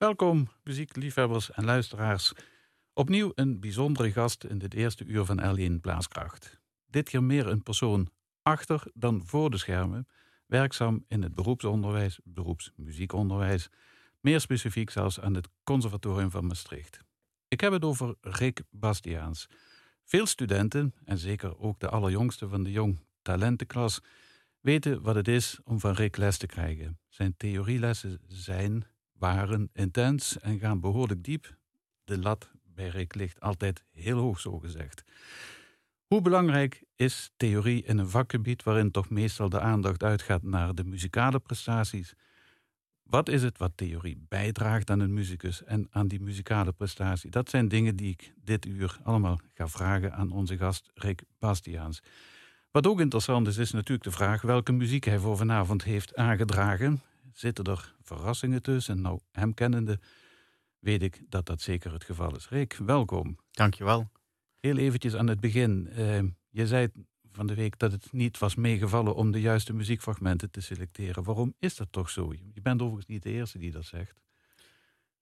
Welkom, muziekliefhebbers en luisteraars. Opnieuw een bijzondere gast in dit eerste uur van L1 Blaaskracht. Dit keer meer een persoon achter dan voor de schermen, werkzaam in het beroepsonderwijs, beroepsmuziekonderwijs, meer specifiek zelfs aan het Conservatorium van Maastricht. Ik heb het over Rick Bastiaans. Veel studenten, en zeker ook de allerjongste van de jong talentenklas, weten wat het is om van Rick les te krijgen. Zijn theorielessen zijn, waren intens en gaan behoorlijk diep. De lat bij Rick ligt altijd heel hoog, zo gezegd. Hoe belangrijk is theorie in een vakgebied waarin toch meestal de aandacht uitgaat naar de muzikale prestaties? Wat is het wat theorie bijdraagt aan een muzikus en aan die muzikale prestatie? Dat zijn dingen die ik dit uur allemaal ga vragen aan onze gast Rick Bastiaans. Wat ook interessant is, is natuurlijk de vraag welke muziek hij voor vanavond heeft aangedragen. Zitten er verrassingen tussen? Nou, hem kennende weet ik dat dat zeker het geval is. Rick, welkom. Dankjewel. Heel eventjes aan het begin. Uh, je zei van de week dat het niet was meegevallen om de juiste muziekfragmenten te selecteren. Waarom is dat toch zo? Je bent overigens niet de eerste die dat zegt.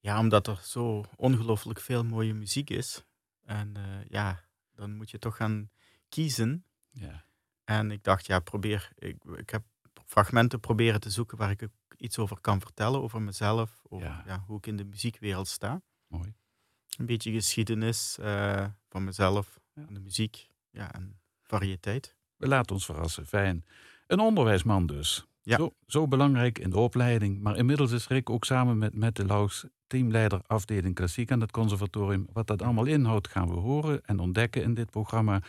Ja, omdat er zo ongelooflijk veel mooie muziek is. En uh, ja, dan moet je toch gaan kiezen. Ja. En ik dacht, ja, probeer. Ik, ik heb fragmenten proberen te zoeken waar ik iets over kan vertellen, over mezelf, over ja. hoe ik in de muziekwereld sta. Mooi. Een beetje geschiedenis uh, van mezelf, de muziek ja, en variëteit. We laten ons verrassen, fijn. Een onderwijsman dus. Ja. Zo, zo, belangrijk in de opleiding. Maar inmiddels is Rick ook samen met Mette Laus teamleider afdeling klassiek aan het conservatorium. Wat dat allemaal inhoudt gaan we horen en ontdekken in dit programma.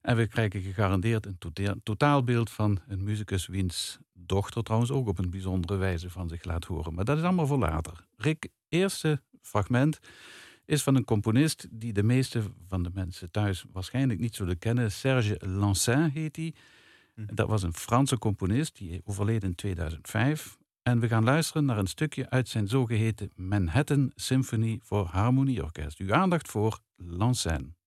En we krijgen gegarandeerd een totaalbeeld van een muzikus wiens dochter trouwens ook op een bijzondere wijze van zich laat horen. Maar dat is allemaal voor later. Rick, eerste fragment is van een componist die de meeste van de mensen thuis waarschijnlijk niet zullen kennen. Serge Lancin heet hij. Mhm. Dat was een Franse componist, die overleden in 2005. En we gaan luisteren naar een stukje uit zijn zogeheten Manhattan Symphony voor Harmonieorkest. Uw aandacht voor Lancin.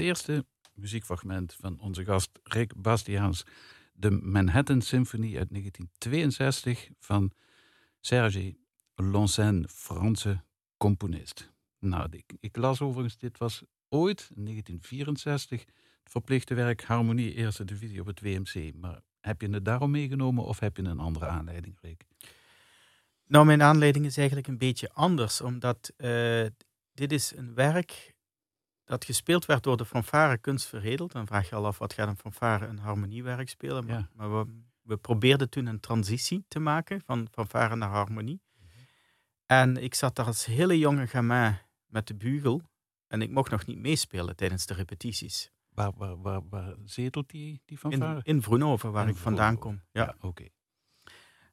Eerste muziekfragment van onze gast Rick Bastiaans, de Manhattan Symphony uit 1962 van Serge Lonsen, Franse componist. Nou, ik, las overigens, dit was ooit, in 1964, het verplichte werk Harmonie Eerste Divisie op het WMC. Maar heb je het daarom meegenomen of heb je een andere aanleiding, Rick? Nou, mijn aanleiding is eigenlijk een beetje anders, omdat uh, dit is een werk dat gespeeld werd door de fanfare kunstveredeld. Dan vraag je al af, wat gaat een fanfare een harmoniewerk spelen? Maar, maar we, we, probeerden toen een transitie te maken van fanfare naar harmonie. En ik zat daar als hele jonge gamin met de bugel en ik mocht nog niet meespelen tijdens de repetities. Waar, waar, waar, waar zetelt die, die fanfare? In, in Vroenhoven, waar ik vandaan kom. Ja, oké.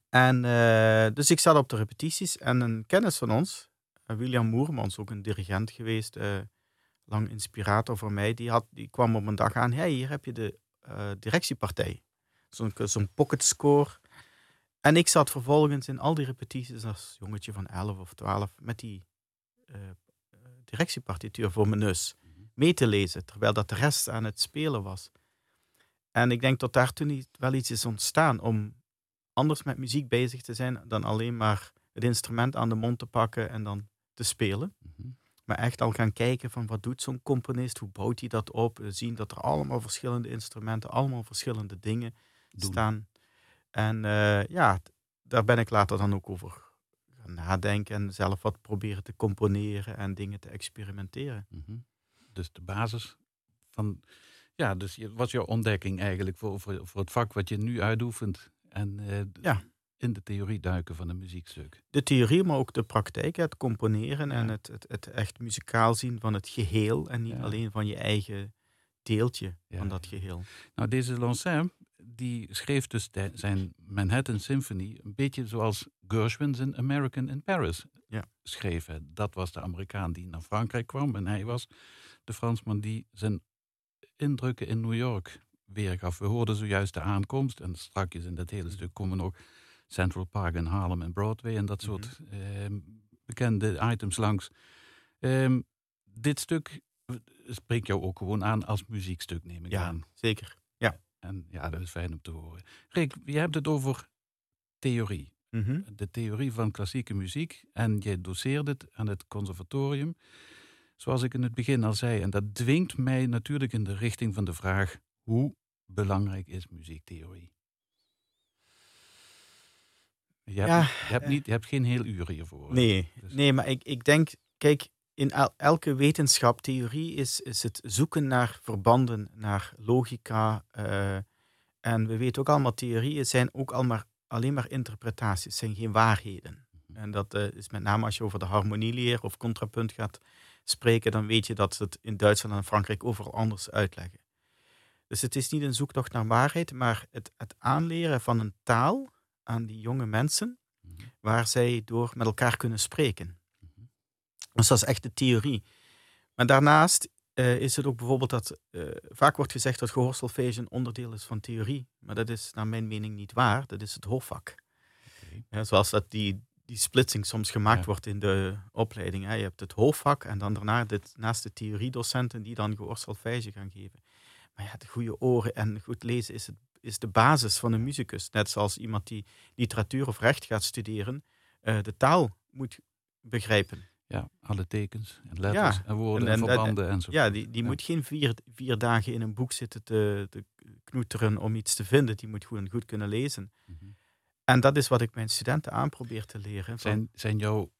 En uh, dus ik zat op de repetities en een kennis van ons, eh, William Moermans, ook een dirigent geweest, uh, lang inspirator voor mij, die, had, die kwam op een dag aan, hey, hier heb je de directiepartij. Zo'n zo'n pocket score. En ik zat vervolgens in al die repetities als jongetje van 11 of 12 met die directiepartituur voor mijn neus mhm. mee te lezen, terwijl dat de rest aan het spelen was. En ik denk dat daar toen wel iets is ontstaan om anders met muziek bezig te zijn dan alleen maar het instrument aan de mond te pakken en dan te spelen. Mhm. Maar echt al gaan kijken van wat doet zo'n componist, hoe bouwt hij dat op. We zien dat er allemaal verschillende instrumenten, allemaal verschillende dingen staan. En uh, ja, daar ben ik later dan ook over gaan nadenken en zelf wat proberen te componeren en dingen te experimenteren. Mhm. Dus de basis van, ja, dus wat jouw ontdekking eigenlijk voor, voor, voor het vak wat je nu uitoefent en uh, ja. In de theorie duiken van een muziekstuk. De theorie, maar ook de praktijk, het componeren en het, het, het, echt muzikaal zien van het geheel en niet alleen van je eigen deeltje van dat geheel. Nou, deze Lancin, die schreef dus zijn Manhattan Symphony een beetje zoals Gershwin zijn American in Paris ja. schreef. Dat was de Amerikaan die naar Frankrijk kwam en hij was de Fransman die zijn indrukken in New York weergaf. We hoorden zojuist de aankomst en strakjes in dat hele stuk komen ook Central Park en Harlem en Broadway en dat soort mhm. ehm, bekende items langs. Ehm, dit stuk spreekt jou ook gewoon aan als muziekstuk, neem ik ja, aan. Zeker. Ja. En ja, dat is fijn om te horen. Rick, je hebt het over theorie. Mhm. De theorie van klassieke muziek. En je doseert het aan het conservatorium. Zoals ik in het begin al zei. En dat dwingt mij natuurlijk in de richting van de vraag: hoe belangrijk is muziektheorie? Je hebt, je hebt, niet, je hebt geen heel uur hiervoor. Nee, dus- nee maar ik, ik denk, kijk, in elke wetenschap, theorie is, is het zoeken naar verbanden, naar logica. Uh, en we weten ook allemaal, theorieën zijn ook al maar, alleen maar interpretaties, zijn geen waarheden. Mhm. En dat uh, is met name als je over de harmonieleer of contrapunt gaat spreken, dan weet je dat ze het in Duitsland en Frankrijk overal anders uitleggen. Dus het is niet een zoektocht naar waarheid, maar het, het aanleren van een taal aan die jonge mensen, mhm. waar zij door met elkaar kunnen spreken. Mhm. Dus dat is echt de theorie. Maar daarnaast uh, is het ook bijvoorbeeld dat uh, vaak wordt gezegd dat gehoorsolfege een onderdeel is van theorie. Maar dat is naar mijn mening niet waar. Dat is het hoofdvak. Okay. zoals dat die, die splitsing soms gemaakt wordt in de opleiding. Hè. Je hebt het hoofdvak en dan daarna dit, naast de theoriedocenten die dan gehoorsolfege gaan geven. Maar ja, de goede oren en goed lezen is, het, is de basis van een muzikus. Net zoals iemand die literatuur of recht gaat studeren, uh, de taal moet begrijpen. Ja, alle tekens en letters en woorden en, verbanden en, zo. Ja, die, die moet geen vier, vier dagen in een boek zitten te, te knoeteren om iets te vinden. Die moet gewoon goed kunnen lezen. Mhm. En dat is wat ik mijn studenten aanprobeer te leren. Zijn, zijn jouw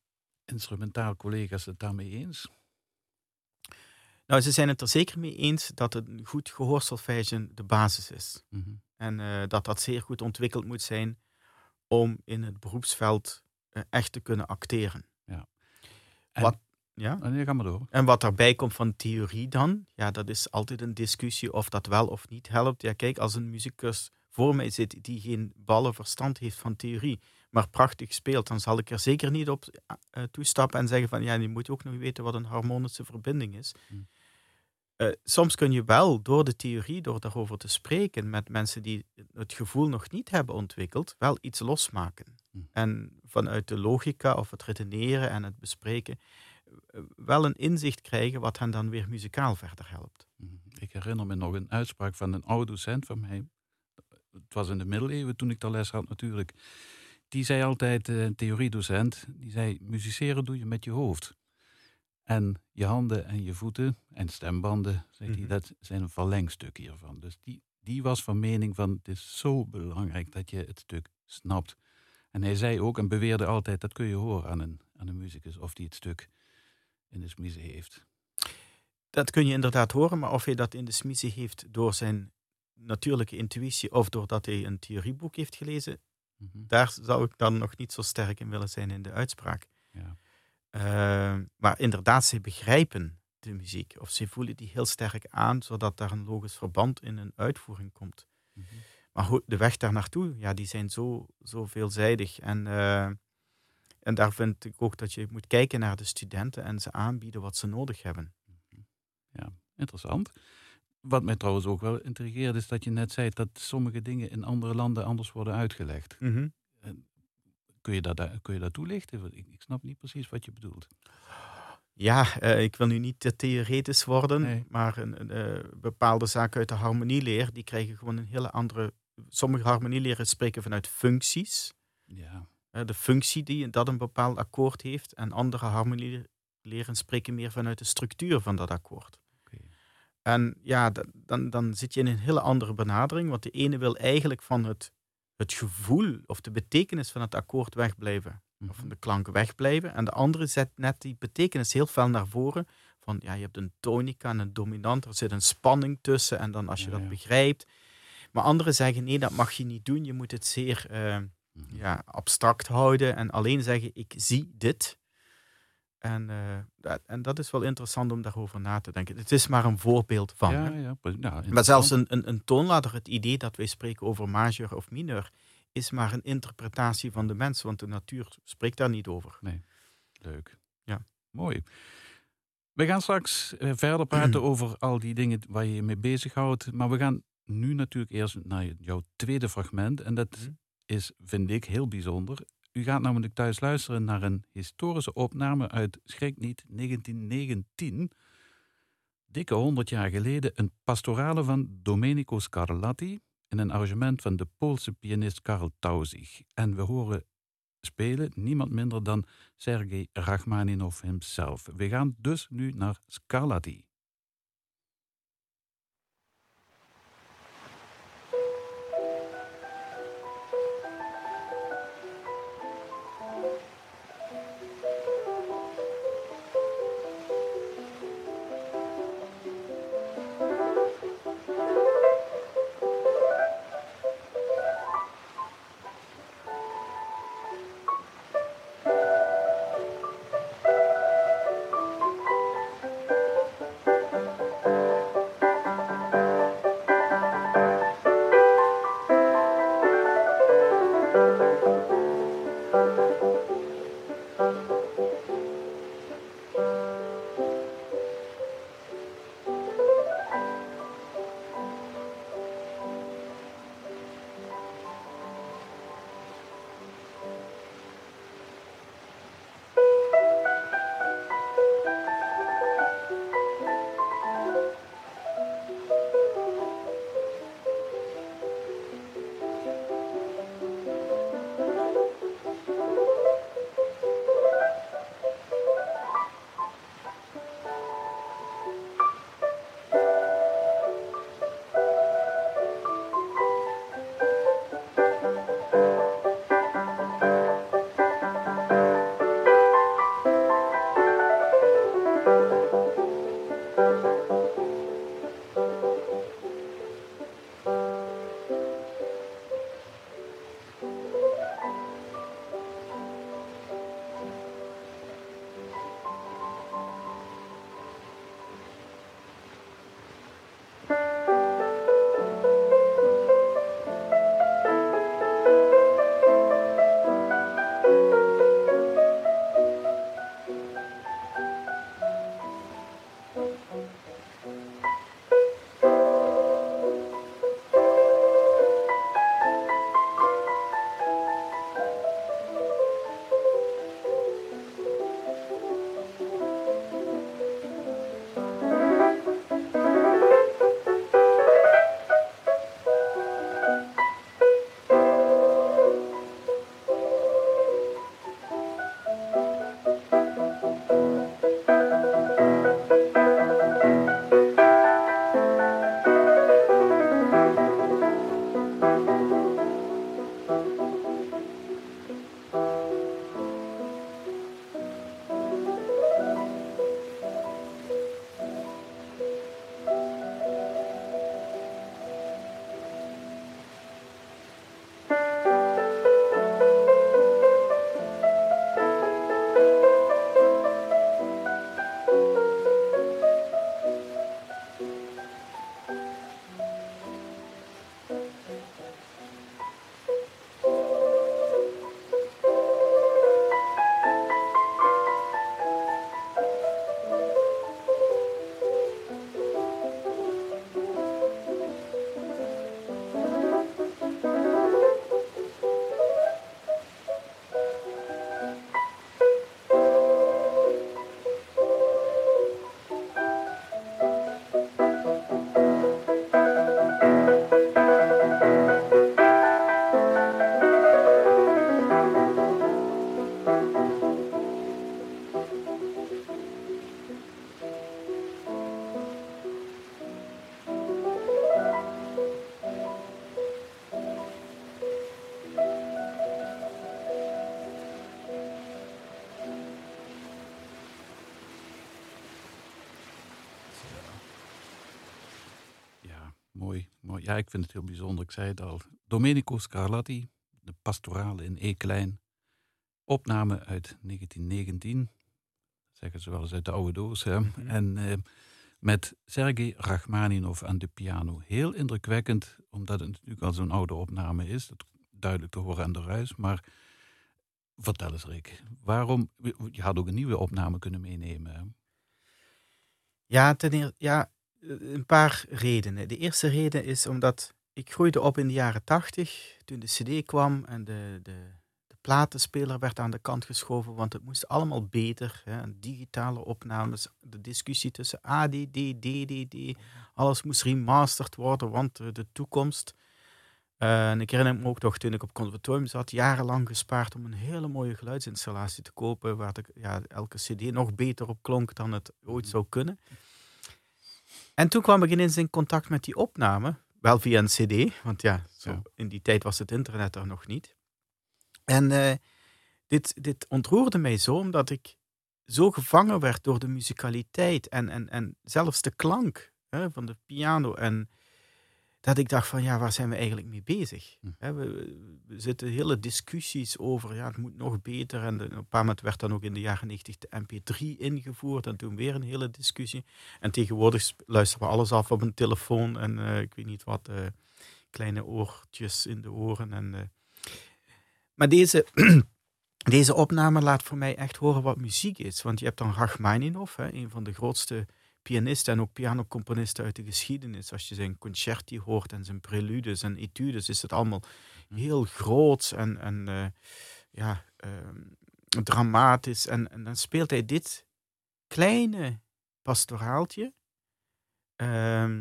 instrumentaal collega's het daarmee eens? Nou, ze zijn het er zeker mee eens dat een goed gehoorsolfège de basis is. Mhm. En uh, dat dat zeer goed ontwikkeld moet zijn om in het beroepsveld uh, echt te kunnen acteren. Ja. En, wat, ja? Oh, door. En wat daarbij komt van theorie dan, ja, dat is altijd een discussie of dat wel of niet helpt. Ja, kijk, als een muzikus voor mij zit die geen ballen verstand heeft van theorie, maar prachtig speelt, dan zal ik er zeker niet op uh, toestappen en zeggen van ja, je moet ook nog weten wat een harmonische verbinding is. Hmm. Uh, soms kun je wel door de theorie, door daarover te spreken met mensen die het gevoel nog niet hebben ontwikkeld, wel iets losmaken. Hm. En vanuit de logica of het redeneren en het bespreken, wel een inzicht krijgen wat hen dan weer muzikaal verder helpt. Mhm. Ik herinner me nog een uitspraak van een oude docent van mij. Het was in de middeleeuwen toen ik de les had natuurlijk. Die zei altijd, een theoriedocent, die zei, musiceren doe je met je hoofd. En je handen en je voeten en stembanden, zei hij, mhm. dat zijn een verlengstuk hiervan. Dus die, die was van mening van, het is zo belangrijk dat je het stuk snapt. En hij zei ook en beweerde altijd, dat kun je horen aan een, aan een muzikus, of die het stuk in de smiezen heeft. Dat kun je inderdaad horen, maar of hij dat in de smiezen heeft door zijn natuurlijke intuïtie of doordat hij een theorieboek heeft gelezen, mhm. daar zou ik dan nog niet zo sterk in willen zijn in de uitspraak. Ja. Uh, maar inderdaad, ze begrijpen de muziek of ze voelen die heel sterk aan, zodat daar een logisch verband in een uitvoering komt. Mm Maar de weg daar naartoe, ja, die zijn zo, zo veelzijdig. En, uh, en daar vind ik ook dat je moet kijken naar de studenten en ze aanbieden wat ze nodig hebben. Mhm. Ja, interessant. Wat mij trouwens ook wel intrigeert, is dat je net zei dat sommige dingen in andere landen anders worden uitgelegd. Mm kun, je dat, kun je dat toelichten? Ik, ik snap niet precies wat je bedoelt. Ja, uh, ik wil nu niet te theoretisch worden, maar een, uh, bepaalde zaken uit de harmonieleer, die krijgen gewoon een hele andere... Sommige harmonieleren spreken vanuit functies. Ja. Uh, de functie die dat een bepaald akkoord heeft. En andere harmonieleren spreken meer vanuit de structuur van dat akkoord. En ja, dan, dan zit je in een hele andere benadering, want de ene wil eigenlijk van het, het gevoel of de betekenis van het akkoord wegblijven, of van mhm. de klank wegblijven. En de andere zet net die betekenis heel veel naar voren. Van ja, je hebt een tonica en een dominant, er zit een spanning tussen. En dan als je dat begrijpt. Maar anderen zeggen nee, dat mag je niet doen. Je moet het zeer uh, ja, abstract houden en alleen zeggen: ik zie dit. En, uh, dat, en dat is wel interessant om daarover na te denken. Het is maar een voorbeeld van. Ja, ja, maar zelfs een, een, een toonladder, het idee dat wij spreken over majeur of mineur, is maar een interpretatie van de mens, want de natuur spreekt daar niet over. Nee, leuk. Ja. Mooi. We gaan straks uh, verder praten over al die dingen waar je je mee bezighoudt. Maar we gaan nu natuurlijk eerst naar jouw tweede fragment. En dat mhm. is, vind ik, heel bijzonder. U gaat namelijk thuis luisteren naar een historische opname uit Schrik niet 1919. Dikke 100 jaar geleden een pastorale van Domenico Scarlatti in een arrangement van de Poolse pianist Karl Tausig. En we horen spelen niemand minder dan Sergei Rachmaninov himself. We gaan dus nu naar Scarlatti. Ja, ik vind het heel bijzonder. Ik zei het al. Domenico Scarlatti, de pastorale in E-klein. Opname uit 1919. Zeggen ze wel eens uit de oude doos. Hè? Mhm. En uh, met Sergei Rachmaninov aan de piano. Heel indrukwekkend, omdat het natuurlijk al zo'n oude opname is. Dat duidelijk te horen aan de ruis. Maar vertel eens, Rick. Waarom? Je had ook een nieuwe opname kunnen meenemen. Hè? Ja, ten ja, een paar redenen. De eerste reden is omdat ik groeide op in de jaren tachtig, toen de CD kwam en de, de, de, platenspeler werd aan de kant geschoven, want het moest allemaal beter. Hè. Digitale opnames, de discussie tussen ADD, DDD, alles moest remasterd worden, want de toekomst. Uh, en ik herinner me ook nog toen ik op conservatorium zat, jarenlang gespaard om een hele mooie geluidsinstallatie te kopen, waar de, ja, elke CD nog beter op klonk dan het ooit mhm. zou kunnen. En toen kwam ik ineens in contact met die opname, wel via een CD, want ja, zo, in die tijd was het internet er nog niet. En uh, dit, dit ontroerde mij zo, omdat ik zo gevangen werd door de muzikaliteit en, en, en zelfs de klank hè, van de piano en dat ik dacht van ja, waar zijn we eigenlijk mee bezig? Hm. We, we, zitten hele discussies over, ja, het moet nog beter. En op een moment werd dan ook in de jaren 90 de MP3 ingevoerd en toen weer een hele discussie. En tegenwoordig luisteren we alles af op een telefoon en uh, ik weet niet wat, uh, kleine oortjes in de oren. En, uh. Maar deze, deze opname laat voor mij echt horen wat muziek is. Want je hebt dan Rachmaninov, hè, een van de grootste pianisten en ook pianocomponisten uit de geschiedenis. Als je zijn concerti hoort en zijn preludes en etudes, is het allemaal mhm. heel groot en, en uh, ja, uh, dramatisch. En, en, dan speelt hij dit kleine pastoraaltje uh,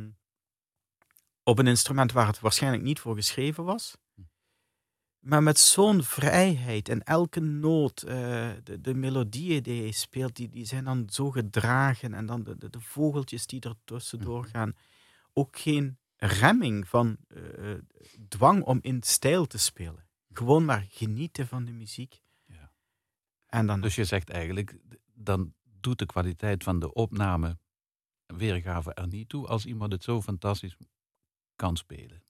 op een instrument waar het waarschijnlijk niet voor geschreven was maar met zo'n vrijheid. En elke noot, uh, de, de, melodieën die hij speelt, die, die zijn dan zo gedragen. En dan de, de, de vogeltjes die er tussendoor mhm. gaan. Ook geen remming van uh, dwang om in stijl te spelen. Gewoon maar genieten van de muziek. Ja. En dan... Dus je zegt eigenlijk, dan doet de kwaliteit van de opname weergave er niet toe als iemand het zo fantastisch kan spelen.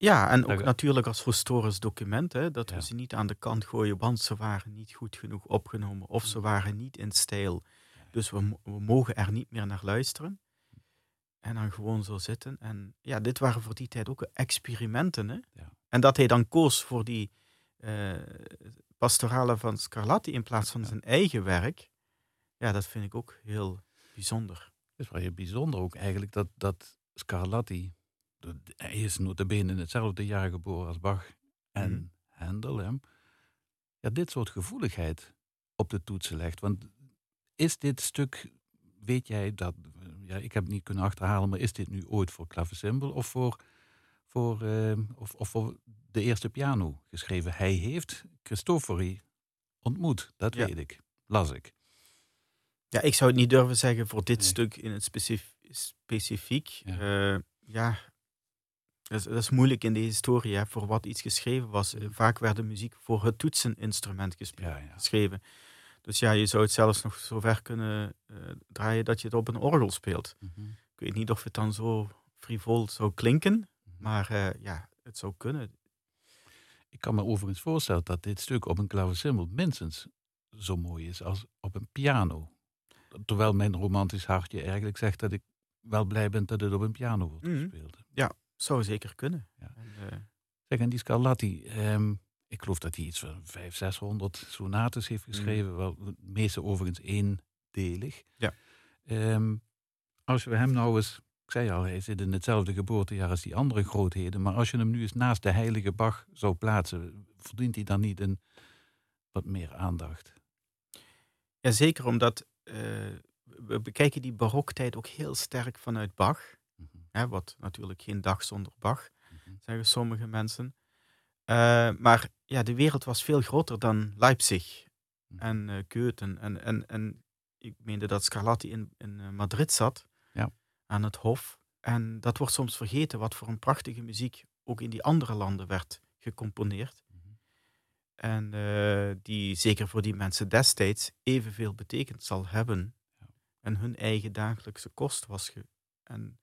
Ja, en ook natuurlijk als historisch document, hè, dat we ze niet aan de kant gooien, want ze waren niet goed genoeg opgenomen of ze mm. waren niet in stijl. Dus we, we mogen er niet meer naar luisteren. En dan gewoon zo zitten. En ja, dit waren voor die tijd ook experimenten. Hè? Ja. En dat hij dan koos voor die uh, pastorale van Scarlatti in plaats van zijn eigen werk, ja, dat vind ik ook heel bijzonder. Het is wel heel bijzonder ook eigenlijk dat, dat Scarlatti hij is notabene in hetzelfde jaar geboren als Bach en mm. Handel. Hè? Ja, dit soort gevoeligheid op de toetsen legt. Want is dit stuk, weet jij dat, ja, ik heb het niet kunnen achterhalen, maar is dit nu ooit voor klavecimbal of voor, voor, uh, of, of voor de eerste piano geschreven? Hij heeft Christofori ontmoet, dat weet ik, las ik. Ja, ik zou het niet durven zeggen voor dit stuk in het specif specifiek. Ja. Uh, ja, dat is, moeilijk in de historie, hè, voor wat iets geschreven was. Eh, vaak werd de muziek voor het toetseninstrument gespeeld, geschreven. Dus ja, je zou het zelfs nog zo ver kunnen uh, draaien dat je het op een orgel speelt. Mhm. Ik weet niet of het dan zo frivol zou klinken, mhm. maar uh, ja, het zou kunnen. Ik kan me overigens voorstellen dat dit stuk op een klavecimbal minstens zo mooi is als op een piano. Terwijl mijn romantisch hartje eigenlijk zegt dat ik wel blij ben dat het op een piano wordt mhm. gespeeld. Ja, zou zeker kunnen. Ja. En, uh... Zeg, en die Scarlatti, um, ik geloof dat hij iets van 500, 600 sonates heeft mm. geschreven. Wel, de meeste overigens eendelig. Ja. Um, als we hem nou eens, ik zei al, hij zit in hetzelfde geboortejaar als die andere grootheden. Maar als je hem nu eens naast de heilige Bach zou plaatsen, verdient hij dan niet een wat meer aandacht? Ja, zeker omdat uh, we bekijken die baroktijd ook heel sterk vanuit Bach. Hè, wat natuurlijk geen dag zonder Bach, mhm. zeggen sommige mensen. Uh, maar ja, de wereld was veel groter dan Leipzig mhm. en uh. En, en, en ik meende dat Scarlatti in, in eh, Madrid zat, ja. aan het Hof. En dat wordt soms vergeten wat voor een prachtige muziek ook in die andere landen werd gecomponeerd. Mhm. En die zeker voor die mensen destijds evenveel betekend zal hebben. Ja. En hun eigen dagelijkse kost was. Ge en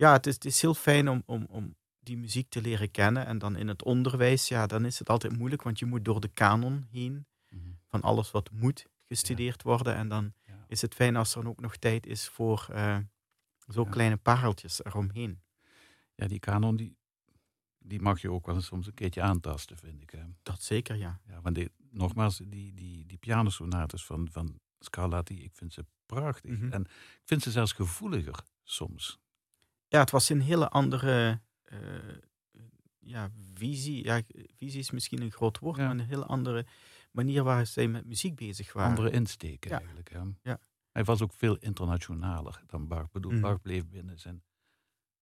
ja, het is, het is heel fijn om, om, om die muziek te leren kennen. En dan in het onderwijs, ja, dan is het altijd moeilijk, want je moet door de kanon heen mhm. van alles wat moet gestudeerd worden. En dan is het fijn als er ook nog tijd is voor uh, zo kleine pareltjes eromheen. Ja, die kanon die, die mag je ook wel eens soms een keertje aantasten, vind ik. Hè. Dat zeker, ja. Ja, want die, nogmaals, die, die, die pianosonates van, van Scarlatti, ik vind ze prachtig. Mhm. En ik vind ze zelfs gevoeliger soms. Ja, het was een hele andere uh, ja, visie. Ja, visie is misschien een groot woord, maar een hele andere manier waar zij met muziek bezig waren. Andere insteken eigenlijk. Ja. Hij was ook veel internationaler dan Bach. Ik bedoel, mm. Bach bleef binnen zijn,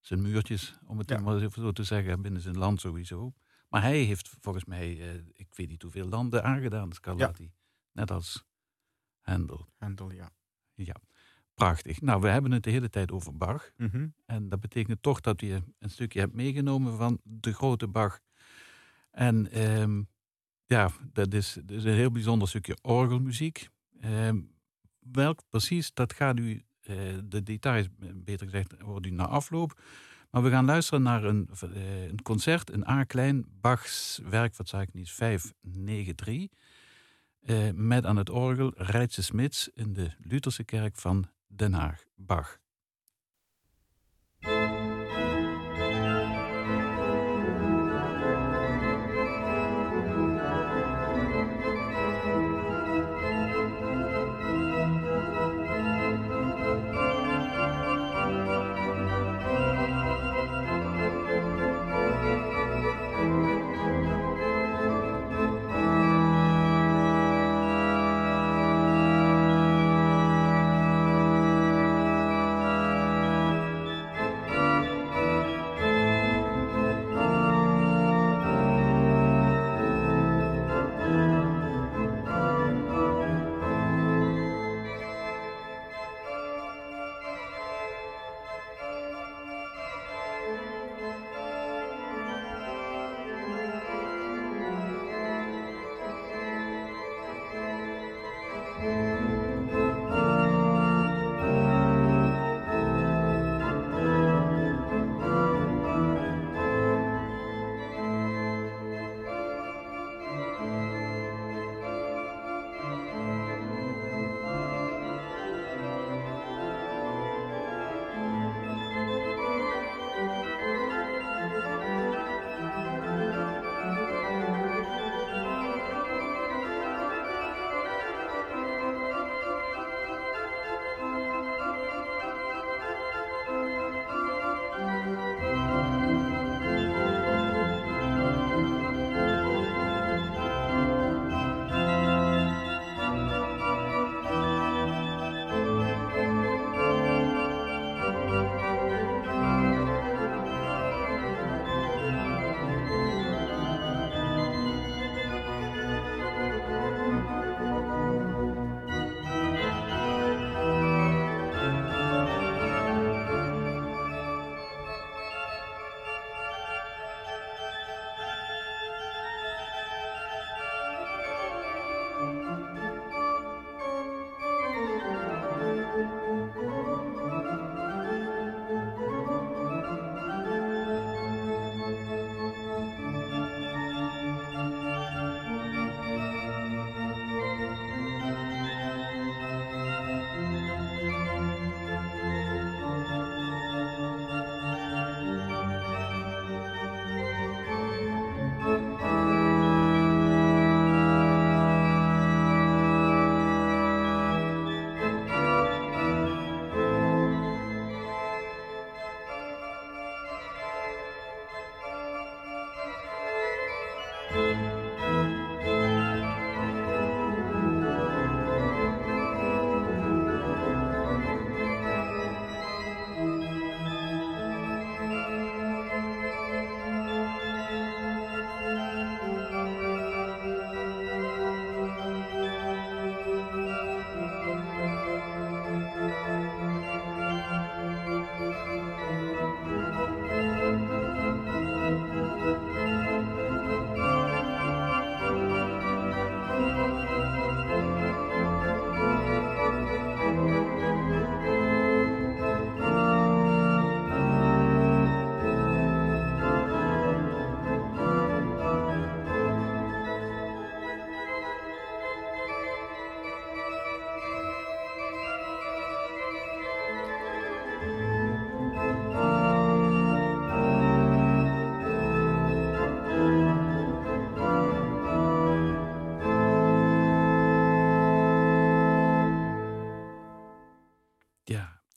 zijn muurtjes, om het maar even zo te zeggen, binnen zijn land sowieso. Maar hij heeft volgens mij, uh, ik weet niet hoeveel landen aangedaan, Scarlatti. Net als Handel. Handel, ja. Ja, prachtig. Nou, we hebben het de hele tijd over Bach. Mhm. En dat betekent toch dat je een stukje hebt meegenomen van de grote Bach. En um, ja, dat is, dat is, een heel bijzonder stukje orgelmuziek. Um, welk precies, dat gaat u, uh, de details, beter gezegd, hoort u na afloop. Maar we gaan luisteren naar een, uh, een concert, een A-klein Bachs werk, wat zei ik niet, 593. Uh, met aan het orgel Rijtse Smits in de Lutherse kerk van Den Haag, Bach.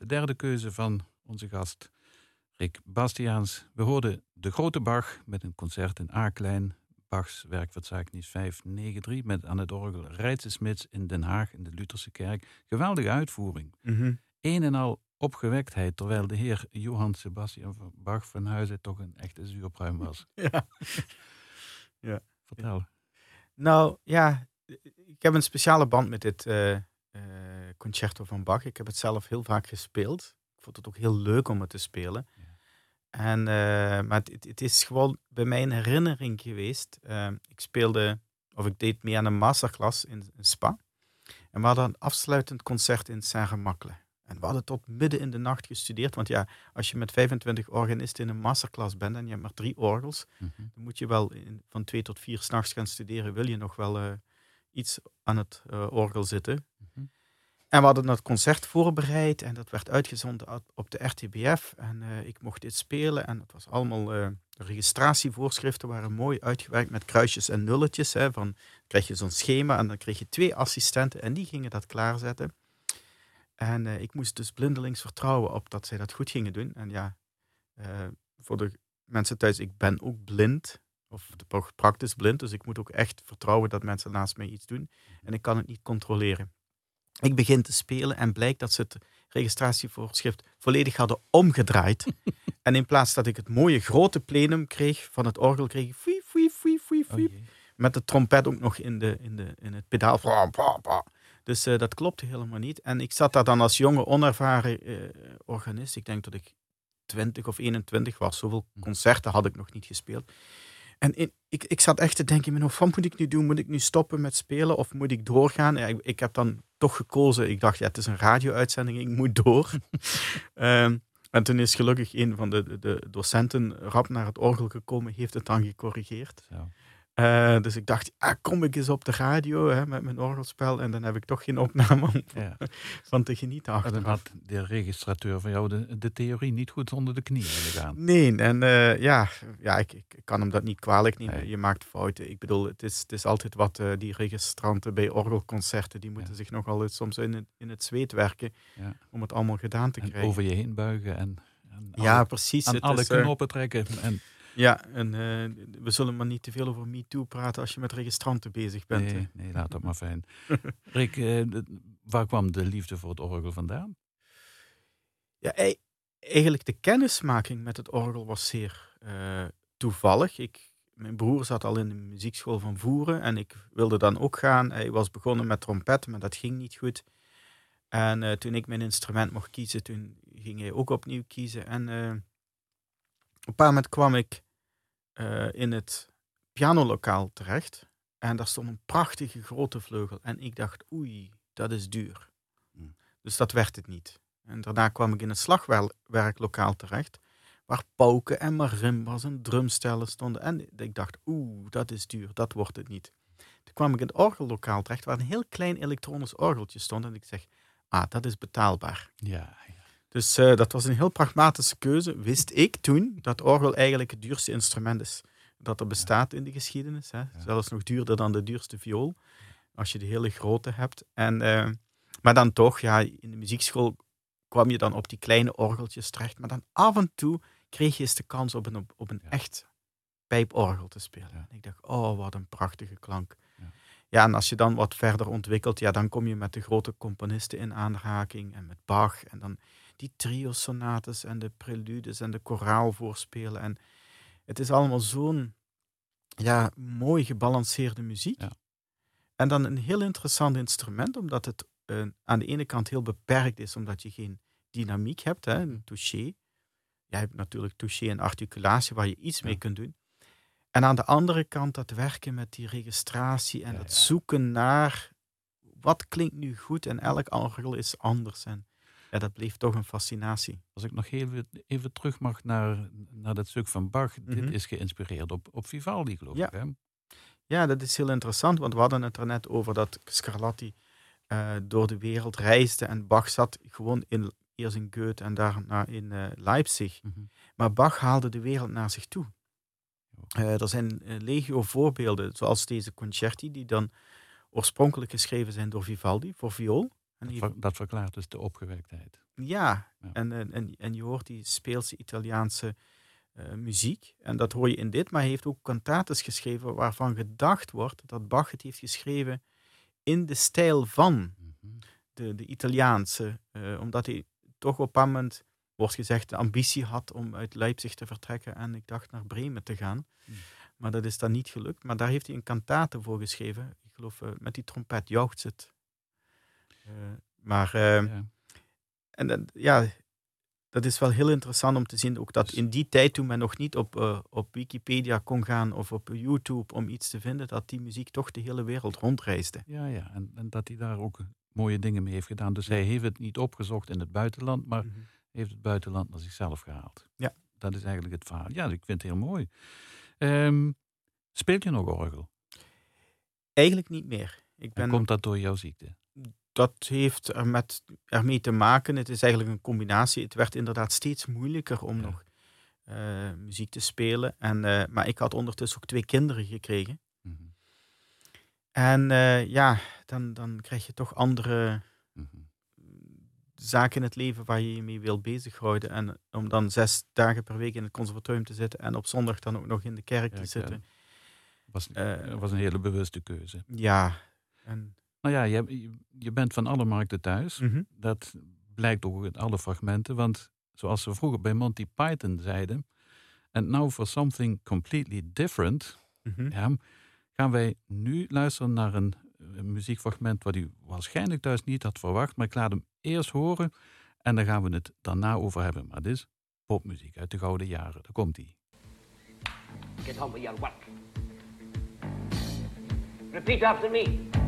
De derde keuze van onze gast Rick Bastiaans. We hoorden De Grote Bach met een concert in A-klein. Bachs werkverzeichnis 593 met aan het orgel Rijtse Smits in Den Haag in de Lutherse kerk. Geweldige uitvoering. Mm Een en al opgewektheid, terwijl de heer Johann Sebastian Bach van Huizen toch een echte zuurpruim was. Ja. ja. Vertel. Nou ja, ik heb een speciale band met dit uh, concerto van Bach. Ik heb het zelf heel vaak gespeeld. Ik vond het ook heel leuk om het te spelen. Ja. En, uh, maar het, het, is gewoon bij mij een herinnering geweest. ik speelde, of ik deed mee aan een masterclass in, in Spa. En we hadden een afsluitend concert in Saint-Gemakkelen. En we hadden tot midden in de nacht gestudeerd. Want ja, als je met 25 organisten in een masterclass bent en je hebt maar drie orgels, mhm. dan moet je wel in, van twee tot vier s'nachts gaan studeren. Wil je nog wel uh, iets aan het uh, orgel zitten? En we hadden het concert voorbereid en dat werd uitgezonden op de RTBF. En uh, ik mocht dit spelen en het was allemaal, de registratievoorschriften waren mooi uitgewerkt met kruisjes en nulletjes. Hè, van, krijg je zo'n schema en dan kreeg je twee assistenten en die gingen dat klaarzetten. En uh, ik moest dus blindelings vertrouwen op dat zij dat goed gingen doen. En ja, voor de mensen thuis, ik ben ook blind, of praktisch blind, dus ik moet ook echt vertrouwen dat mensen naast mij iets doen. En ik kan het niet controleren. Ik begin te spelen en blijkt dat ze het registratievoorschrift volledig hadden omgedraaid. en in plaats dat ik het mooie grote plenum kreeg van het orgel, kreeg ik fui, fui, fui, fui, fui, oh met de trompet ook nog in, de, in, de, in het pedaal. Dus uh, dat klopte helemaal niet. En ik zat daar dan als jonge, onervaren uh, organist. Ik denk dat ik 20 of 21 was. Zoveel hm. concerten had ik nog niet gespeeld. En in, ik, ik zat echt te denken, wat moet ik nu doen? Moet ik nu stoppen met spelen of moet ik doorgaan? Ik, ik, heb dan toch gekozen. Ik dacht, ja, het is een radio-uitzending, ik moet door. um, en toen is gelukkig een van de, de docenten rap naar het orgel gekomen, heeft het dan gecorrigeerd. Zo. Uh, dus ik dacht, ah, kom ik eens op de radio hè, met mijn orgelspel. En dan heb ik toch geen opname om ja. van te genieten. Dan had de registrateur van jou de, de theorie niet goed onder de knieën gegaan. Nee, en uh, ja, ja ik, ik, kan hem dat niet kwalijk nemen. Je maakt fouten. Ik bedoel, het is, het is altijd wat uh, die registranten bij orgelconcerten, die moeten ja. zich nogal soms in het, in het zweet werken ja. om het allemaal gedaan te en krijgen. over je heen buigen en, en ja, alle, precies. aan alle is, knoppen trekken. En, ja, en uh, we zullen maar niet te veel over MeToo praten als je met registranten bezig bent. Nee, nee laat dat maar fijn. Rick, uh, waar kwam de liefde voor het orgel vandaan? Ja, eigenlijk de kennismaking met het orgel was zeer uh, toevallig. Ik, mijn broer zat al in de muziekschool van Voeren en ik wilde dan ook gaan. Hij was begonnen met trompet, maar dat ging niet goed. En toen ik mijn instrument mocht kiezen, toen ging hij ook opnieuw kiezen. En een paar moment kwam ik uh, in het pianolokaal terecht. En daar stond een prachtige grote vleugel. En ik dacht, oei, dat is duur. Hmm. Dus dat werd het niet. En daarna kwam ik in het slagwerklokaal terecht. Waar pauken en marimbas en drumstellen stonden. En ik dacht, oeh, dat is duur, dat wordt het niet. Toen kwam ik in het orgellokaal terecht, waar een heel klein elektronisch orgeltje stond. En ik zeg, ah, dat is betaalbaar. Ja, dus uh, dat was een heel pragmatische keuze. Wist ik toen dat orgel eigenlijk het duurste instrument is dat er bestaat in de geschiedenis. Hè? Zelfs nog duurder dan de duurste viool, als je de hele grote hebt. En, uh, maar dan toch, ja, in de muziekschool kwam je dan op die kleine orgeltjes terecht. Maar dan af en toe kreeg je eens de kans op een, op een echt pijporgel te spelen. En ik dacht, oh, wat een prachtige klank. Ja, en als je dan wat verder ontwikkelt, ja, dan kom je met de grote componisten in aanraking en met Bach. En dan die trio-sonates en de preludes en de koraal voorspelen. En het is allemaal zo'n ja, mooi gebalanceerde muziek. Ja. En dan een heel interessant instrument, omdat het uh, aan de ene kant heel beperkt is, omdat je geen dynamiek hebt, hè, een touché. Je hebt natuurlijk touché en articulatie waar je iets mee kunt doen. En aan de andere kant dat werken met die registratie en ja, het zoeken naar wat klinkt nu goed en elk orgel is anders. En ja, dat bleef toch een fascinatie. Als ik nog even, even terug mag naar, naar dat stuk van Bach. Dit mhm. is geïnspireerd op, op Vivaldi, geloof ja. ik. Hè? Ja, dat is heel interessant, want we hadden het er net over dat Scarlatti uh, door de wereld reisde en Bach zat gewoon in, eerst in Goethe en daarna in uh, Leipzig. Mm -hmm. Maar Bach haalde de wereld naar zich toe. Uh, er zijn legio voorbeelden, zoals deze concerti, die dan oorspronkelijk geschreven zijn door Vivaldi voor viool. En dat, verklaart dus de opgewektheid. Ja, En, en, en je hoort die speelse Italiaanse uh, muziek. En dat hoor je in dit, maar hij heeft ook cantates geschreven waarvan gedacht wordt dat Bach het heeft geschreven in de stijl van mhm. de, de Italiaanse. Uh, omdat hij toch op een moment, wordt gezegd, de ambitie had om uit Leipzig te vertrekken en ik dacht naar Bremen te gaan. Mhm. Maar dat is dan niet gelukt. Maar daar heeft hij een kantate voor geschreven. Ik geloof, uh, met die trompet jouwt het. Maar, ja. en ja, dat is wel heel interessant om te zien, ook dat in die tijd toen men nog niet op, uh, op Wikipedia kon gaan of op YouTube om iets te vinden, dat die muziek toch de hele wereld rondreisde. Ja, ja. En, en dat hij daar ook mooie dingen mee heeft gedaan. Dus hij heeft het niet opgezocht in het buitenland, maar mhm. heeft het buitenland naar zichzelf gehaald. Ja. Dat is eigenlijk het verhaal. Ja, ik vind het heel mooi. Um, speelt je nog orgel? Eigenlijk niet meer. Ik ben... En komt dat door jouw ziekte? Dat heeft er met, ermee te maken. Het is eigenlijk een combinatie. Het werd inderdaad steeds moeilijker om nog uh, muziek te spelen. En, uh, maar ik had ondertussen ook twee kinderen gekregen. Mm -hmm. En uh, ja, dan, dan krijg je toch andere mm -hmm. zaken in het leven waar je je mee wil bezighouden. En om dan zes dagen per week in het conservatorium te zitten en op zondag dan ook nog in de kerk ja, te zitten. Was, was een hele bewuste keuze. Ja. En nou ja, je, je bent van alle markten thuis. Mhm. Dat blijkt ook in alle fragmenten. Want zoals ze vroeger bij Monty Python zeiden. And now for something completely different. Mhm. ja, gaan wij nu luisteren naar een, muziekfragment wat u waarschijnlijk thuis niet had verwacht. Maar ik laat hem eerst horen. En dan gaan we het daarna over hebben. Maar dit is popmuziek uit de gouden jaren. Daar komt hij. Get on with your work. Repeat after me.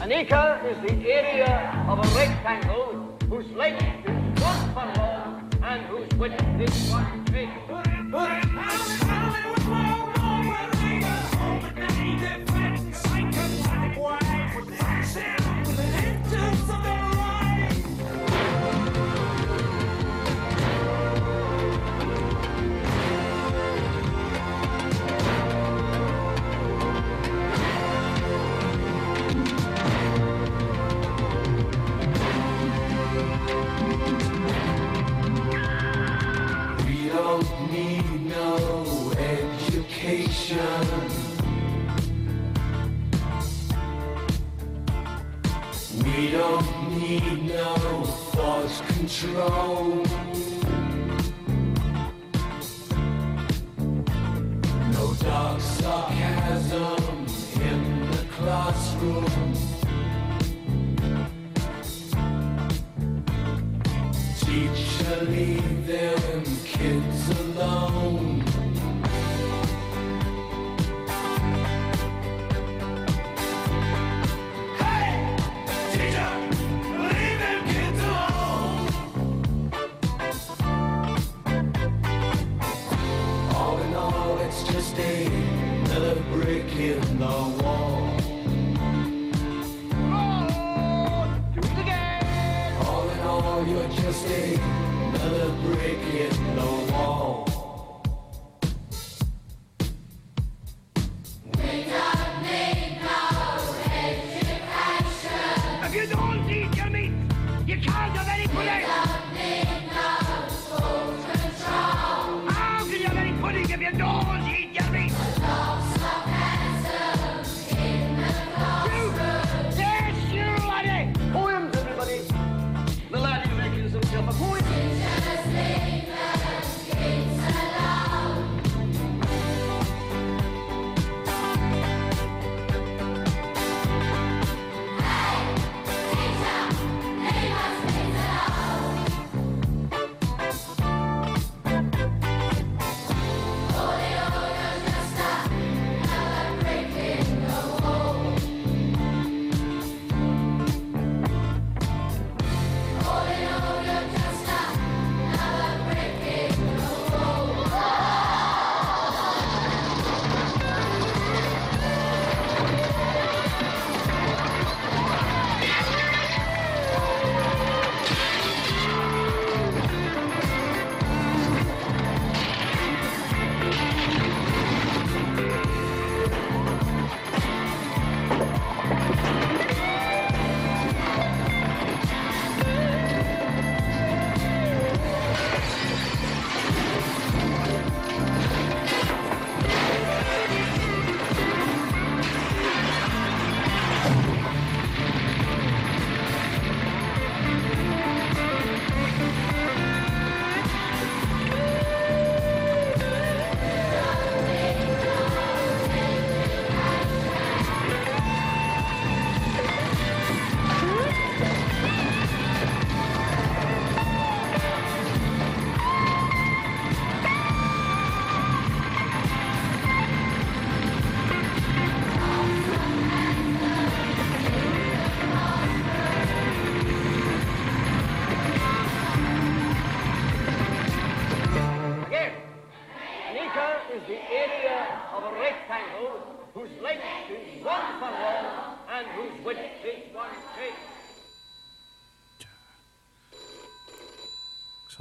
An acre is the area of a rectangle whose length is one furlong and whose width is one cubit.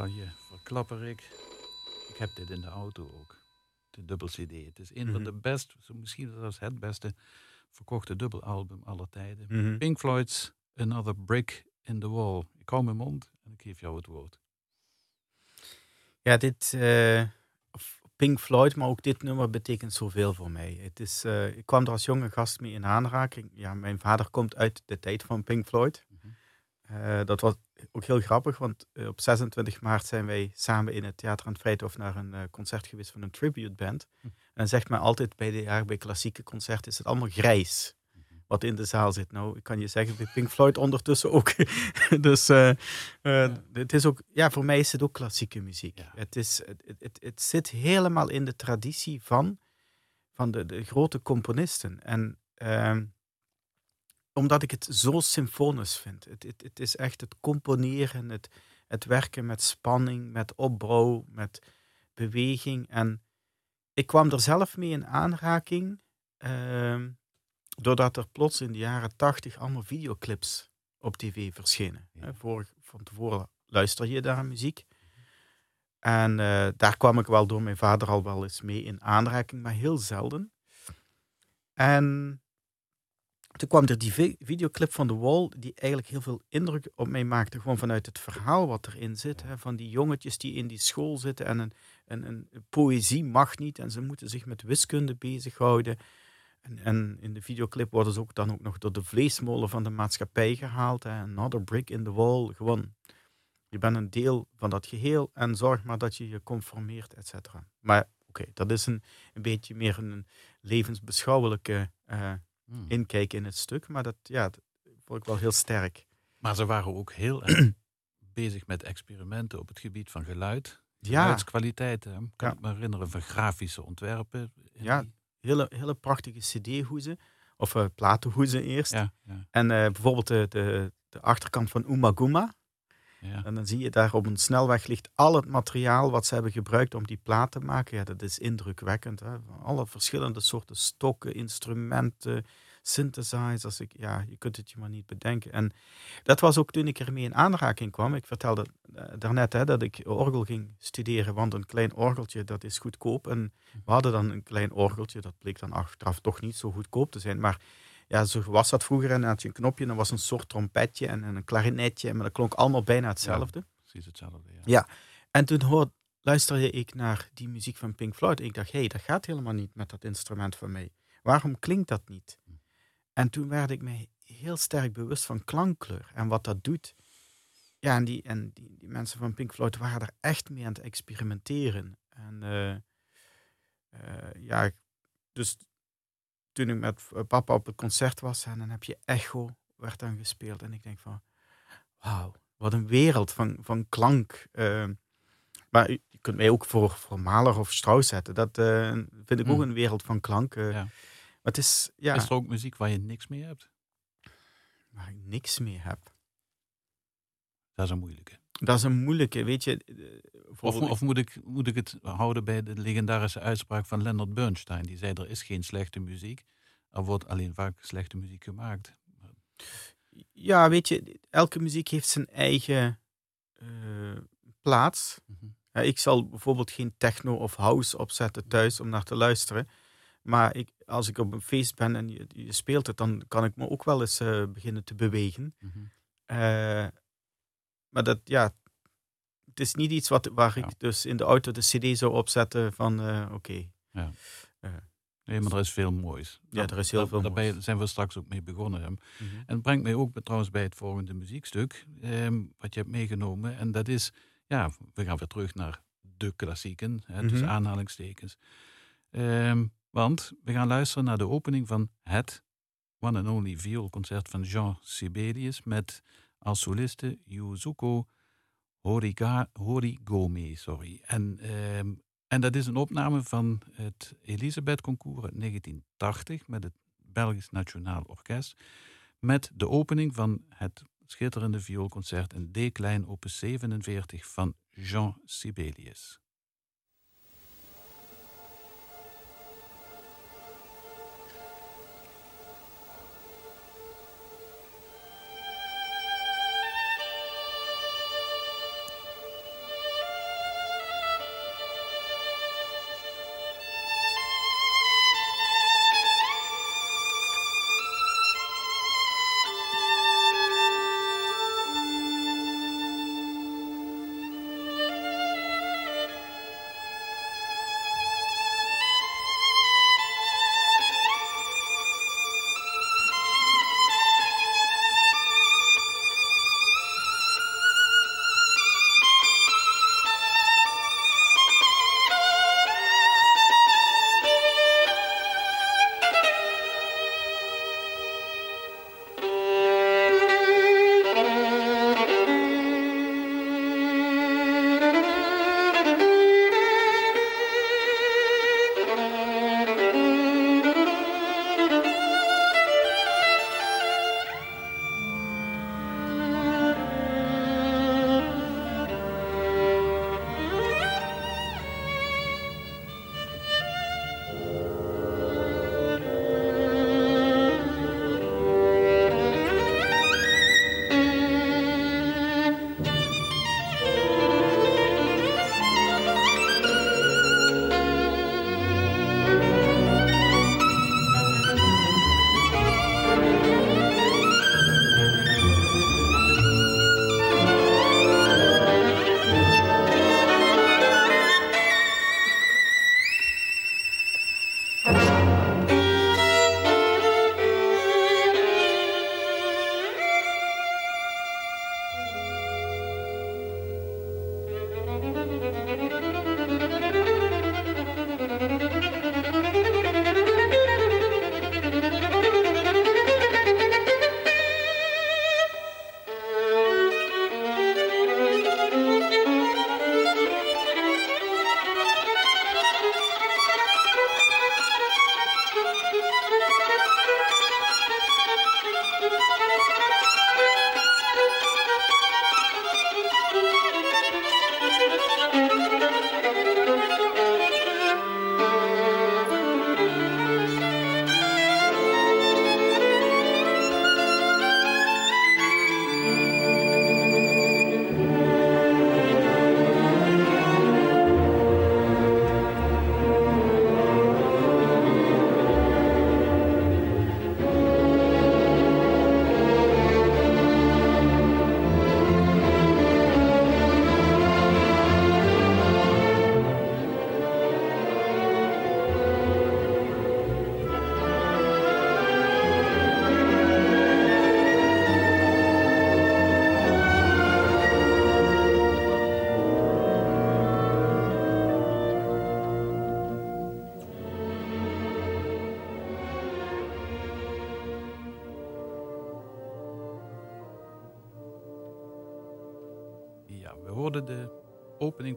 Ik je verklappen, Rick. Ik heb dit in de auto ook. De dubbel CD. Het is een van Mhm. de best, misschien zelfs het beste verkochte dubbelalbum aller tijden. Mhm. Pink Floyd's Another Brick in the Wall. Ik hou mijn mond en ik geef jou het woord. Ja, dit eh, Pink Floyd, maar ook dit nummer betekent zoveel voor mij. Het is, eh, ik kwam er als jonge gast mee in aanraking. Ja, mijn vader komt uit de tijd van Pink Floyd. Mhm. Eh, dat was ook heel grappig, want eh, op 26 maart zijn wij samen in het Theater aan het Vrijthof naar een eh, concert geweest van een tribute band. Hm. En dan zegt men altijd bij de bij klassieke concerten is het allemaal grijs. Wat in de zaal zit. Nou, ik kan je zeggen, bij Pink Floyd ondertussen ook. dus eh, het is ook, ja, voor mij is het ook klassieke muziek. Ja. Het, is, het, het, het, het zit helemaal in de traditie van, van de, de grote componisten. En ehm, omdat ik het zo symfonisch vind. Het, het, het is echt het componeren, het, het werken met spanning, met opbouw, met beweging. En ik kwam er zelf mee in aanraking, ehm, doordat er plots in de jaren tachtig allemaal videoclips op tv verschenen. Ja. Voor, van tevoren luister je daar muziek. En eh, daar kwam ik wel door mijn vader al wel eens mee in aanraking, maar heel zelden. En toen kwam er die vi- videoclip van The Wall, die eigenlijk heel veel indruk op mij maakte. Gewoon vanuit het verhaal wat erin zit. Hè, van die jongetjes die in die school zitten en een, een, een poëzie mag niet. En ze moeten zich met wiskunde bezighouden. En, en in de videoclip worden ze ook dan ook nog door de vleesmolen van de maatschappij gehaald. Hè. Another brick in the wall. Gewoon, je bent een deel van dat geheel en zorg maar dat je je conformeert, et cetera. Maar oké, dat is een, een beetje meer een levensbeschouwelijke eh, Hmm. inkijk in het stuk. Maar dat, ja, dat vond ik wel heel sterk. Maar ze waren ook heel erg bezig met experimenten op het gebied van geluid. Geluidskwaliteit. hè. Kan Ja. ik me herinneren van grafische ontwerpen. Ja. die- hele, hele prachtige cd-hoezen. Of eh platenhoezen eerst. ja, ja, En eh, bijvoorbeeld de, de, de achterkant van Umaguma. Ja. En dan zie je daar op een snelweg ligt al het materiaal wat ze hebben gebruikt om die plaat te maken. Ja, dat is indrukwekkend. Hè? Alle verschillende soorten stokken, instrumenten, synthesizers. Ik, ja, je kunt het je maar niet bedenken. En dat was ook toen ik ermee in aanraking kwam. Ik vertelde eh, daarnet hè, dat ik orgel ging studeren, want een klein orgeltje dat is goedkoop. En we hadden dan een klein orgeltje, dat bleek dan achteraf toch niet zo goedkoop te zijn. Maar ja, zo was dat vroeger. En dan had je een knopje, en dan was een soort trompetje en, en een klarinetje. Maar dat klonk allemaal bijna hetzelfde. Precies hetzelfde. Ja. Ja. En toen hoor, luisterde ik naar die muziek van Pink Floyd. Ik dacht, hé, hey, dat gaat helemaal niet met dat instrument van mij. Waarom klinkt dat niet? En toen werd ik mij heel sterk bewust van klankkleur en wat dat doet. Ja, en die, en die, die mensen van Pink Floyd waren er echt mee aan het experimenteren. En eh, eh, ja, dus toen ik met eh, papa op het concert was, en dan heb je Echo, werd dan gespeeld. En ik denk van, wauw, wat een wereld van, van klank. eh. maar je kunt mij ook voor, voor Mahler of Strauss zetten. Dat eh, vind ik ook Mm. een wereld van klank. Ja. Maar het is, ja, Is er ook muziek waar je niks mee hebt? waar ik niks mee heb. Dat is een moeilijke. Dat is een moeilijke, weet je. eh, Of, moet, ik, moet ik het houden bij de legendarische uitspraak van Leonard Bernstein? Die zei, er is geen slechte muziek. Er wordt alleen vaak slechte muziek gemaakt. Ja, weet je, elke muziek heeft zijn eigen eh, plaats. Mhm. Ja, ik zal bijvoorbeeld geen techno of house opzetten thuis om naar te luisteren. Maar ik, als ik op een feest ben en je, je speelt het, dan kan ik me ook wel eens eh, beginnen te bewegen. Eh, maar dat, ja, het is niet iets wat, waar Ja. ik dus in de auto de cd zou opzetten van, eh, oké. Nee, maar er is veel moois. Ja, er is heel veel Daarbij moois. zijn we straks ook mee begonnen. Mhm. En het brengt mij ook trouwens bij het volgende muziekstuk, ehm, wat je hebt meegenomen. En dat is, ja, we gaan weer terug naar de klassieken, hè, dus aanhalingstekens. Ehm, want we gaan luisteren naar de opening van het One and Only vioolconcert van Jean Sibelius met als soliste Yuzuko Horiga, Horigome. Sorry. En, ehm, en dat is een opname van het Elisabeth Concours uit 1980 met het Belgisch Nationaal Orkest. Met de opening van het schitterende vioolconcert in D-klein opus 47 van Jean Sibelius.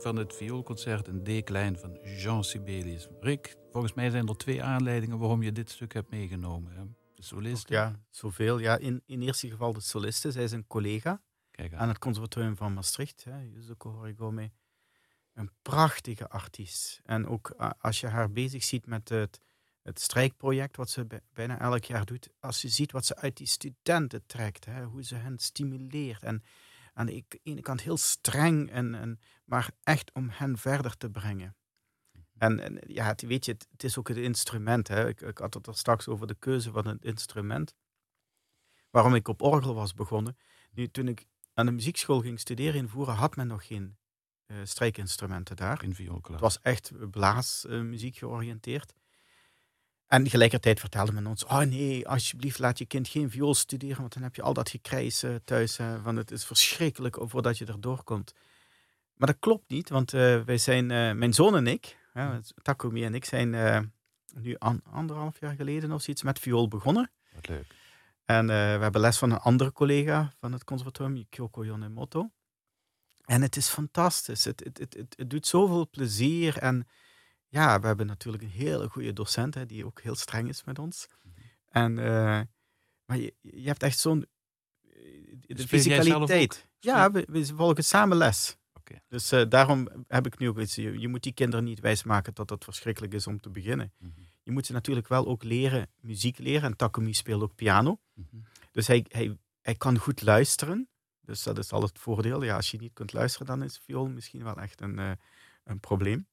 Van het vioolconcert in D-klein van Jean Sibelius. Rick, volgens mij zijn er twee aanleidingen waarom je dit stuk hebt meegenomen. Hè? De solisten. Ja, zoveel. Ja, in, in eerste geval de soliste. Zij is een collega aan. het conservatorium van Maastricht, hè, Yuzuko Horigome. Een prachtige artiest. En ook als je haar bezig ziet met het, het strijkproject, wat ze bijna elk jaar doet, als je ziet wat ze uit die studenten trekt, hè, hoe ze hen stimuleert. En aan de ene kant heel streng, en, en, maar echt om hen verder te brengen. Mhm. En, en ja, het, weet je, het, is ook het instrument. Hè. Ik, ik, had het er straks over de keuze van het instrument. Waarom ik op orgel was begonnen. Nu, toen ik aan de muziekschool ging studeren in Voeren, had men nog geen uh, strijkinstrumenten daar. In vioolklas. Het was echt blaasmuziek uh, georiënteerd. En tegelijkertijd vertelde men ons: Oh nee, alsjeblieft, laat je kind geen viool studeren, want dan heb je al dat gekrijs uh, thuis. van het is verschrikkelijk voordat je erdoor komt. Maar dat klopt niet, want uh, wij zijn, uh, mijn zoon en ik, Takumi en ik, zijn nu an, anderhalf jaar geleden of zoiets met viool begonnen. Wat leuk. En we hebben les van een andere collega van het conservatorium, Kyoko Yonemoto. En het is fantastisch. Het, het, het, het, het doet zoveel plezier en ja, we hebben natuurlijk een hele goede docent, hè, die ook heel streng is met ons. Mhm. En, uh, maar je, je hebt echt zo'n... Eh, de fysicaliteit. Ja, we, we, volgen samen les. Okay. Dus uh, daarom heb ik nu ook iets. Je, je, moet die kinderen niet wijsmaken dat het verschrikkelijk is om te beginnen. Mm -hmm. Je moet ze natuurlijk wel ook leren muziek leren. En Takumi speelt ook piano. Mm -hmm. Dus hij, hij, hij kan goed luisteren. Dus dat is al het voordeel. Ja, als je niet kunt luisteren, dan is viool misschien wel echt een, uh, een probleem.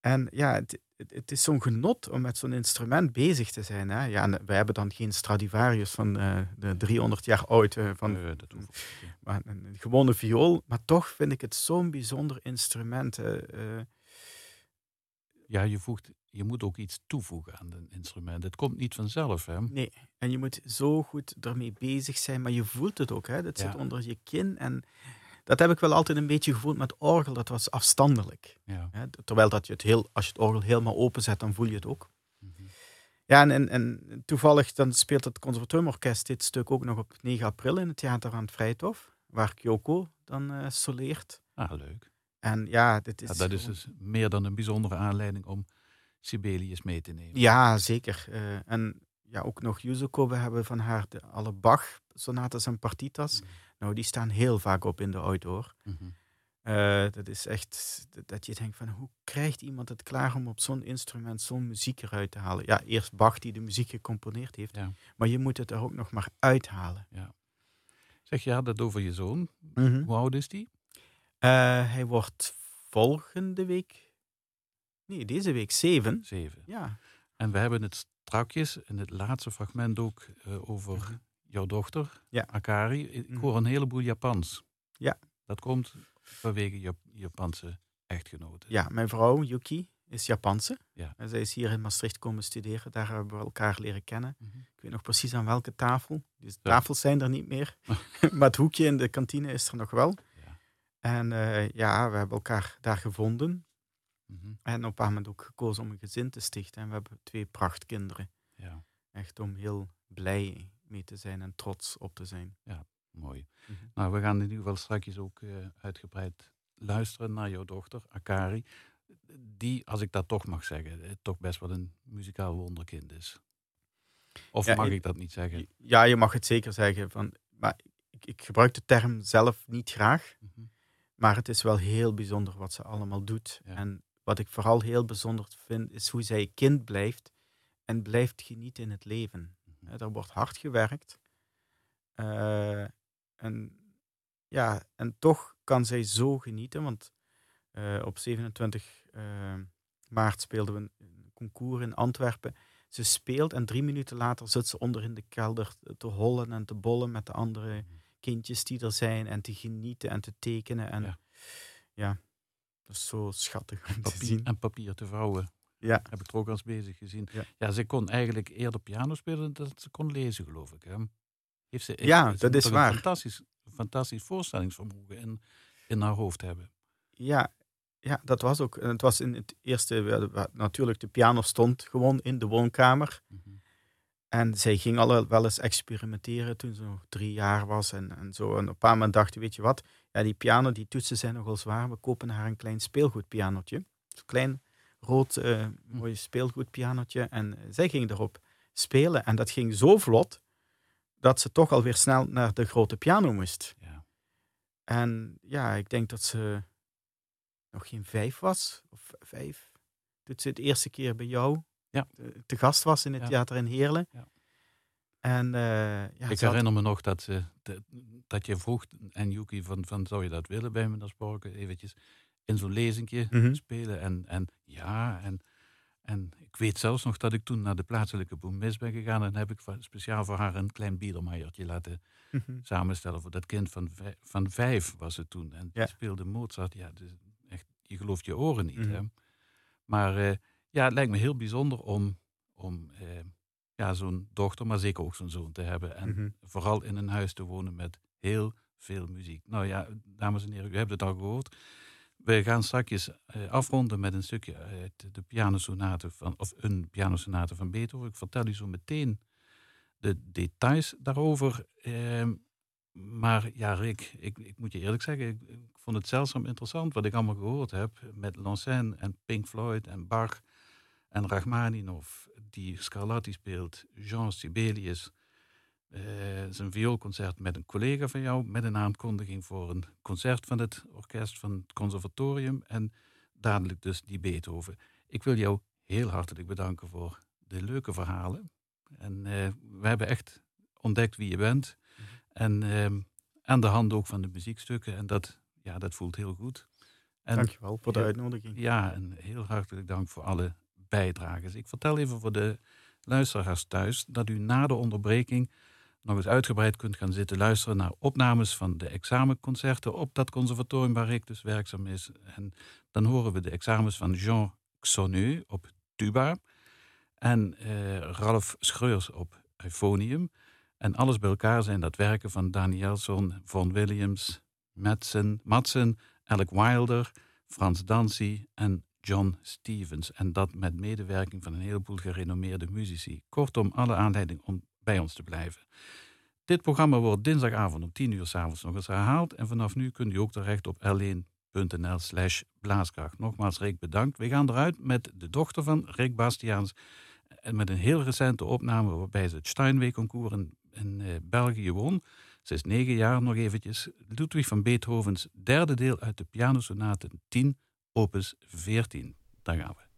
En ja, het, het, is zo'n genot om met zo'n instrument bezig te zijn. Hè? Ja, wij hebben dan geen Stradivarius van uh, de 300 jaar oud. Uh, van, nee, dat maar een, een, gewone viool. Maar toch vind ik het zo'n bijzonder instrument. Uh, ja, je, voegt, je moet ook iets toevoegen aan een instrument. Het komt niet vanzelf. Hè? Nee, en je moet zo goed ermee bezig zijn. Maar je voelt het ook. Hè? Dat zit onder je kin. En dat heb ik wel altijd een beetje gevoeld met orgel. Dat was afstandelijk. Ja. terwijl dat je het heel, als je het orgel helemaal openzet, dan voel je het ook. Mhm. Ja, en, en, en, toevallig dan speelt het Conservatoriumorkest dit stuk ook nog op 9 april in het Theater aan het Vrijthof, waar Kyoko dan uh, soleert. Ah, leuk. En ja, dit is... Ja, dat is dus meer dan een bijzondere aanleiding om Sibelius mee te nemen. Ja, zeker. Uh, en ja, ook nog Yuzuko. We hebben van haar de, alle Bach-sonates en partitas. Mhm. Nou, die staan heel vaak op in de outdoor. Mm dat is echt dat je denkt van hoe krijgt iemand het klaar om op zo'n instrument zo'n muziek eruit te halen? Ja, eerst Bach die de muziek gecomponeerd heeft, maar je moet het er ook nog maar uithalen. Ja. Zeg je dat over je zoon. Mhm. Hoe oud is die? Uh, hij wordt volgende week, nee, deze week zeven. Zeven. Ja. En we hebben het strakjes in het laatste fragment ook uh, over mhm jouw dochter, ja. Akari. Ik mhm. hoor een heleboel Japans. Ja. Dat komt vanwege je Japanse echtgenoten. Ja, mijn vrouw Yuki is Japanse. Ja. En zij is hier in Maastricht komen studeren. Daar hebben we elkaar leren kennen. Mhm. Ik weet nog precies aan welke tafel. Dus de tafels zijn er niet meer. maar het hoekje in de kantine is er nog wel. Ja. En uh, ja, we hebben elkaar daar gevonden. Mhm. En op een moment ook gekozen om een gezin te stichten. En we hebben twee prachtkinderen. Ja. Echt om heel blij mee te zijn en trots op te zijn. Ja, mooi. Mhm. Nou, we gaan in ieder geval straks ook uh, uitgebreid luisteren naar jouw dochter, Akari. Die, als ik dat toch mag zeggen, eh, toch best wel een muzikaal wonderkind is. Of mag ik dat niet zeggen? Ja, je mag het zeker zeggen. Van, maar ik, ik gebruik de term zelf niet graag. Mhm. Maar het is wel heel bijzonder wat ze allemaal doet. En wat ik vooral heel bijzonder vind, is hoe zij kind blijft en blijft genieten in het leven. Er wordt hard gewerkt. Uh, en, ja, en toch kan zij zo genieten, want uh, op 27 uh, eh, maart speelden we een concours in Antwerpen. Ze speelt en drie minuten later zit ze onder in de kelder te hollen en te bollen met de andere mhm. kindjes die er zijn en te genieten en te tekenen. En ja, ja dat is zo schattig om papier, te zien. En papier te vouwen. Ja. Heb ik er ook als bezig gezien. Ja. ze kon eigenlijk eerder piano spelen dan ze kon lezen, geloof ik. Hè? Heeft ze, ja, dat is waar. Een fantastisch, fantastisch voorstellingsvermogen in, in haar hoofd hebben. Ja, ja, dat was ook. Het was in het eerste, natuurlijk, de piano stond gewoon in de woonkamer. Mhm. En zij ging al wel eens experimenteren toen ze nog drie jaar was en, en zo. En op een paar moment dacht weet je wat, ja, die piano, die toetsen zijn nogal zwaar. We kopen haar een klein speelgoedpianotje. Een klein, rood, uh, mooi speelgoedpianotje. En zij ging erop spelen. En dat ging zo vlot, dat ze toch alweer snel naar de grote piano moest. Ja. En ja, ik denk dat ze nog geen vijf was, of vijf, toen ze het eerste keer bij jou ja. te, gast was in het theater in Heerlen. Ja. En, uh, ja, ik herinner me nog dat, ze, dat je vroeg, en Yuki, van, van zou je dat willen bij me naar Sporken, eventjes in zo'n lezingje mhm. spelen. En, en ja, en, en ik weet zelfs nog dat ik toen naar de plaatselijke boemis ben gegaan en heb ik speciaal voor haar een klein biedermeiertje laten mhm. samenstellen voor dat kind van, vijf, van vijf was het toen. En die speelde Mozart, ja, dus echt, je gelooft je oren niet. hè? Mhm. Maar uh, ja, het lijkt me heel bijzonder om, om uh, ja, zo'n dochter, maar zeker ook zo'n zoon te hebben. En mhm. vooral in een huis te wonen met heel veel muziek. Nou ja, dames en heren, u hebt het al gehoord. We gaan straks uh, afronden met een stukje uit de pianosonate van, of een pianosonate van Beethoven. Ik vertel u zo meteen de details daarover. Uh, maar ja, Rick, ik, ik, moet je eerlijk zeggen, ik, ik, vond het zeldzaam interessant wat ik allemaal gehoord heb met Lancen en Pink Floyd en Bach en Rachmaninoff, die Scarlatti speelt, Jean Sibelius, uh, zijn vioolconcert met een collega van jou, met een aankondiging voor een concert van het orkest van het conservatorium en dadelijk dus die Beethoven. Ik wil jou heel hartelijk bedanken voor de leuke verhalen. En uh, we hebben echt ontdekt wie je bent. Mhm. En uh, aan de hand ook van de muziekstukken. En dat, ja, dat voelt heel goed. En, Dankjewel voor de uitnodiging. Ja, en heel hartelijk dank voor alle Ik vertel even voor de luisteraars thuis dat u na de onderbreking nog eens uitgebreid kunt gaan zitten luisteren naar opnames van de examenconcerten op dat conservatorium waar ik dus werkzaam is. En dan horen we de examens van Jean Xonu op tuba en uh, Ralf Schreurs op euphonium. En alles bij elkaar zijn dat werken van Danielson, Von Williams, Madsen, Madsen, Alec Wilder, Frans Dancy en John Stevens. En dat met medewerking van een heleboel gerenommeerde muzici. Kortom, alle aanleiding om bij ons te blijven. Dit programma wordt dinsdagavond om 10 uur s'avonds nog eens herhaald. En vanaf nu kunt u ook terecht op l1.nl slash blaaskracht. Nogmaals, Rick, bedankt. We gaan eruit met de dochter van Rick Bastiaans. En met een heel recente opname waarbij ze het Steinway-concours in, in uh, België won. Ze is negen jaar nog eventjes. Ludwig van Beethovens derde deel uit de pianosonate 10 opus 14. Daar gaan we.